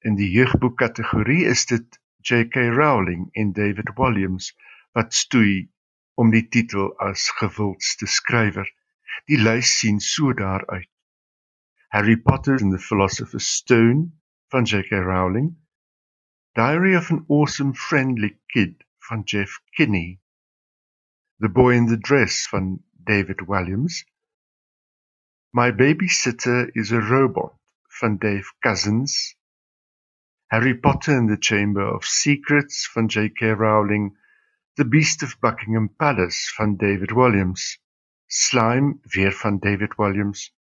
In die jeugboekkategorie is dit J.K. Rowling en David Walliams wat stoei om die titel as gewildste skrywer. Die lys sien so daaruit. Harry Potter and the Philosopher's Stone van J.K. Rowling, Diary of an Awesome Friendly Kid van Jeff Kinney, The Boy in the Dress van David Walliams, My Babysitter is a Robot van Dave Cousins Harry Potter and the Chamber of Secrets van J.K. Rowling, The Beast of Buckingham Palace van David Walliams, Slime weer van David Walliams,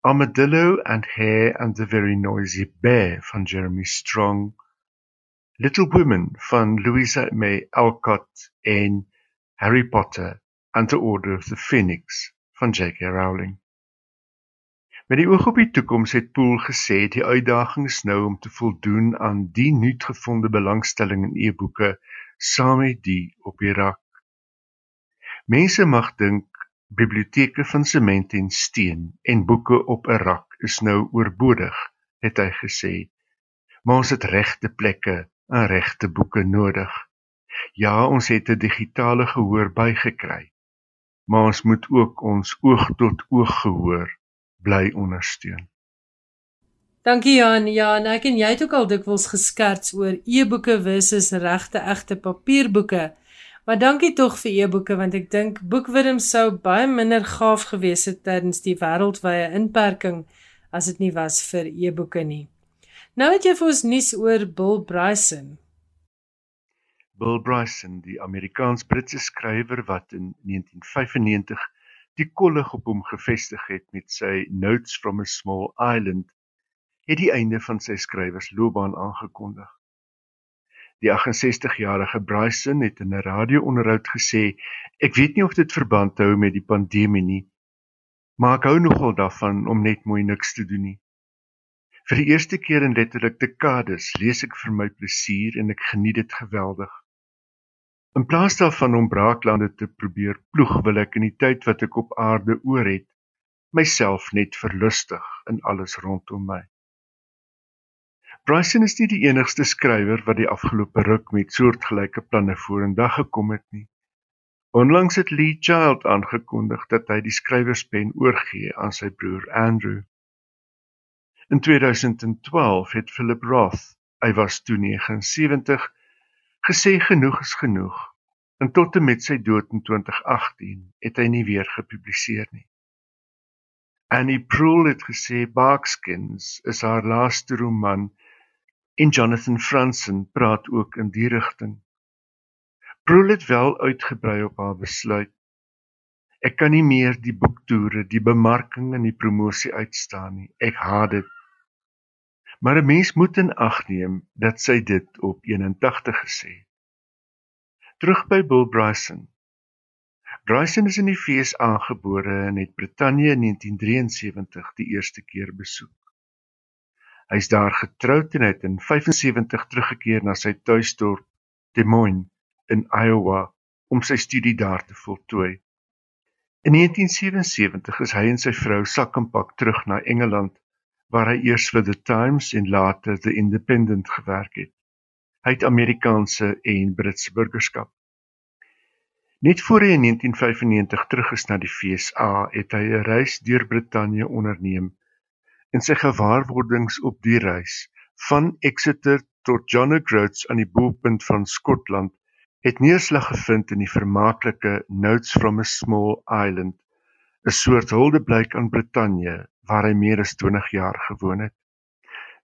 Armadillo and Hare and the Very Noisy Bear van Jeremy Strong, Little Women van Louisa May Alcott en Harry Potter and the Order of the Phoenix van J.K. Rowling. Met die oog op die toekoms het Poel gesê die uitdaging is nou om te voldoen aan die nuutgevonde belangstelling in e-boeke saam met die op Irak. Mense mag dink biblioteke van sement en steen en boeke op 'n rak is nou oorbodig, het hy gesê. Maar ons het regte plekke en regte boeke nodig. Ja, ons het 'n digitale gehoor bygekry. Maar ons moet ook ons oog tot oog gehoor bly ondersteun. Dankie Jan. Ja, en ek en jy het ook al dikwels geskerts oor e-boeke versus regte egte papierboeke. Maar dankie tog vir e-boeke want ek dink boekwurm sou baie minder gaaf gewees het tydens die wêreldwye inperking as dit nie was vir e-boeke nie. Nou het jy vir ons nuus oor Bill Bryson. Bill Bryson, die Amerikaans-Britse skrywer wat in 1995 die kollig op hom gevestig het met sy Notes from a Small Island, het die einde van sy skrywersloopbaan aangekondig. Die 68-jarige Bryson het in 'n radio-onderhoud gesê: "Ek weet nie of dit verband hou met die pandemie nie, maar ek hou nogal daarvan om net mooi niks te doen nie. Vir die eerste keer in letterlik dekades lees ek vir my plesier en ek geniet dit geweldig. In plaas daarvan om braaklande te probeer ploeg, wil ek in die tyd wat ek op aarde oor het, myself net verlustig in alles rondom my. Bryson is nie die enigste skrywer wat die afgelope ruk met soortgelyke planne vorendag gekom het nie. Onlangs het Lee Child aangekondig dat hy die skrywerspen oorgee aan sy broer Andrew. In 2012 het Philip Roth, hy was toe 79, gesê genoeg is genoeg en tot en met sy dood in 2018 het hy nie weer gepubliseer nie. Annie Proulx het gesê Barkskins is haar laaste roman en Jonathan Franzen praat ook in die rigting. Proel het wel uitgebrei op haar besluit. Ek kan nie meer die boektoere, die bemarking en die promosie uitstaan nie. Ek haat dit. Maar 'n mens moet in ag neem dat sy dit op 81 gesê het. Terug by Bill Bryson. Bryson is in die VSA gebore en het Brittanje in 1973 die eerste keer besoek. Hy is daar getroud en het in 75 teruggekeer na sy tuisdorp Des Moines in Iowa om sy studie daar te voltooi. In 1977 is hy en sy vrou sak en pak terug na Engeland waar hy eers vir The Times en later The Independent gewerk het. Hy het Amerikaanse en Britse burgerskap. Net voor hy in 1995 terug is na die FSA, het hy 'n reis deur Brittanje onderneem en sy gewaarwordings op die reis van Exeter tot John O'Groats aan die boepunt van Skotland het neerslag gevind in die vermaaklike Notes from a Small Island, 'n soort huldeblyk aan Brittanje waar hy meer as 20 jaar gewoon het.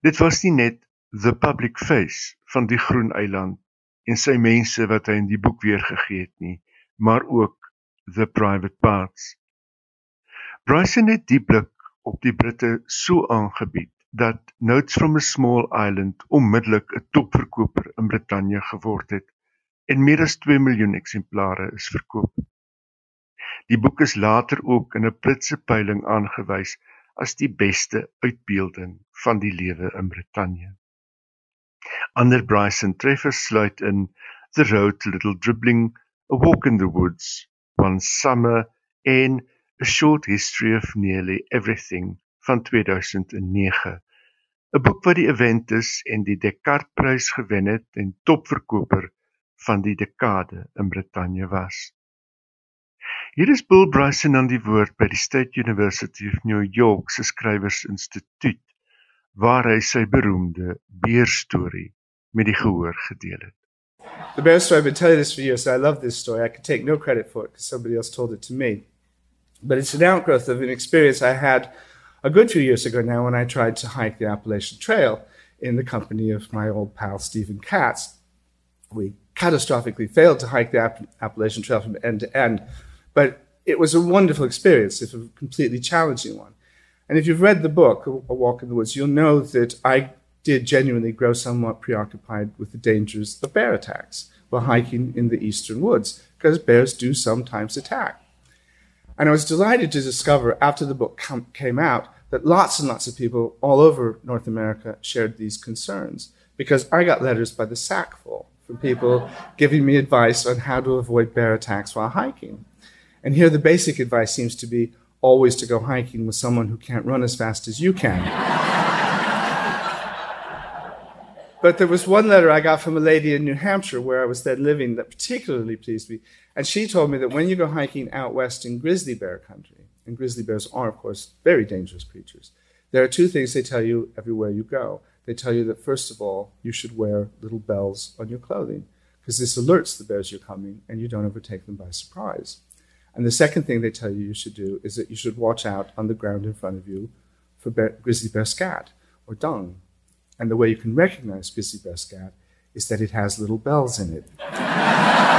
Dit was nie net the public face van die groen eiland en sy mense wat hy in die boek weergegee het nie, maar ook the private parts. Bryson het die blik op die Britte so aangebied dat Notes from a Small Island onmiddellik 'n topverkoper in Brittanje geword het en meer as 2 miljoen eksemplare is verkoop. Die boek is later ook in 'n Britse peiling aangewys as die beste uitbeelding van die lewe in Brittanje. Ander Bryson treffers sluit in The Road to Little Dribbling, A Walk in the Woods, One Summer en A Short History of Nearly Everything van 2009, 'n boek wat die Aventus en die Descartes-prys gewen het en topverkoper van die dekade in Brittanje was. Hier is Bill Bryson aan die woord by die State University of New York se skrywersinstituut waar hy sy beroemde beerstorie met die gehoor gedeel het. The story I've been telling this for years. I love this story. I can take no credit for it because somebody else told it to me. But it's an outgrowth of an experience I had a good few years ago now when I tried to hike the Appalachian Trail in the company of my old pal Stephen Katz. We catastrophically failed to hike the App- Appalachian Trail from end to end, but it was a wonderful experience, if a completely challenging one. And if you've read the book, A Walk in the Woods, you'll know that I did genuinely grow somewhat preoccupied with the dangers of bear attacks while hiking in the eastern woods, because bears do sometimes attack. And I was delighted to discover after the book com- came out that lots and lots of people all over North America shared these concerns because I got letters by the sackful from people giving me advice on how to avoid bear attacks while hiking. And here the basic advice seems to be always to go hiking with someone who can't run as fast as you can. But there was one letter I got from a lady in New Hampshire where I was then living that particularly pleased me. And she told me that when you go hiking out west in grizzly bear country, and grizzly bears are, of course, very dangerous creatures, there are two things they tell you everywhere you go. They tell you that, first of all, you should wear little bells on your clothing, because this alerts the bears you're coming and you don't overtake them by surprise. And the second thing they tell you you should do is that you should watch out on the ground in front of you for bear, grizzly bear scat or dung. And the way you can recognize grizzly bear scat is that it has little bells in it.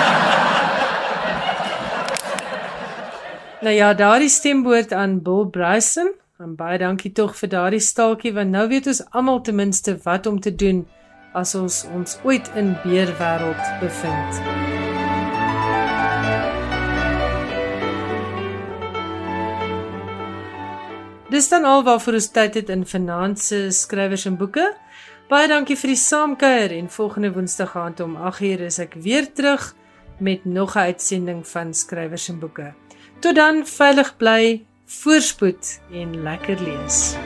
Nou ja, daardie stemwoord aan Bill Bryson. En baie dankie tog vir daardie staaltjie want nou weet ons almal ten minste wat om te doen as ons ons ooit in beerwêreld bevind. Dis dan al waarvoor ons tyd het in finansiële skrywers en boeke. Baie dankie vir die saamkuier en volgende Woensdag aand om 8:00 is ek weer terug met nog 'n uitsending van skrywers en boeke. Tot dan veilig bly, voorspoed en lekker lees.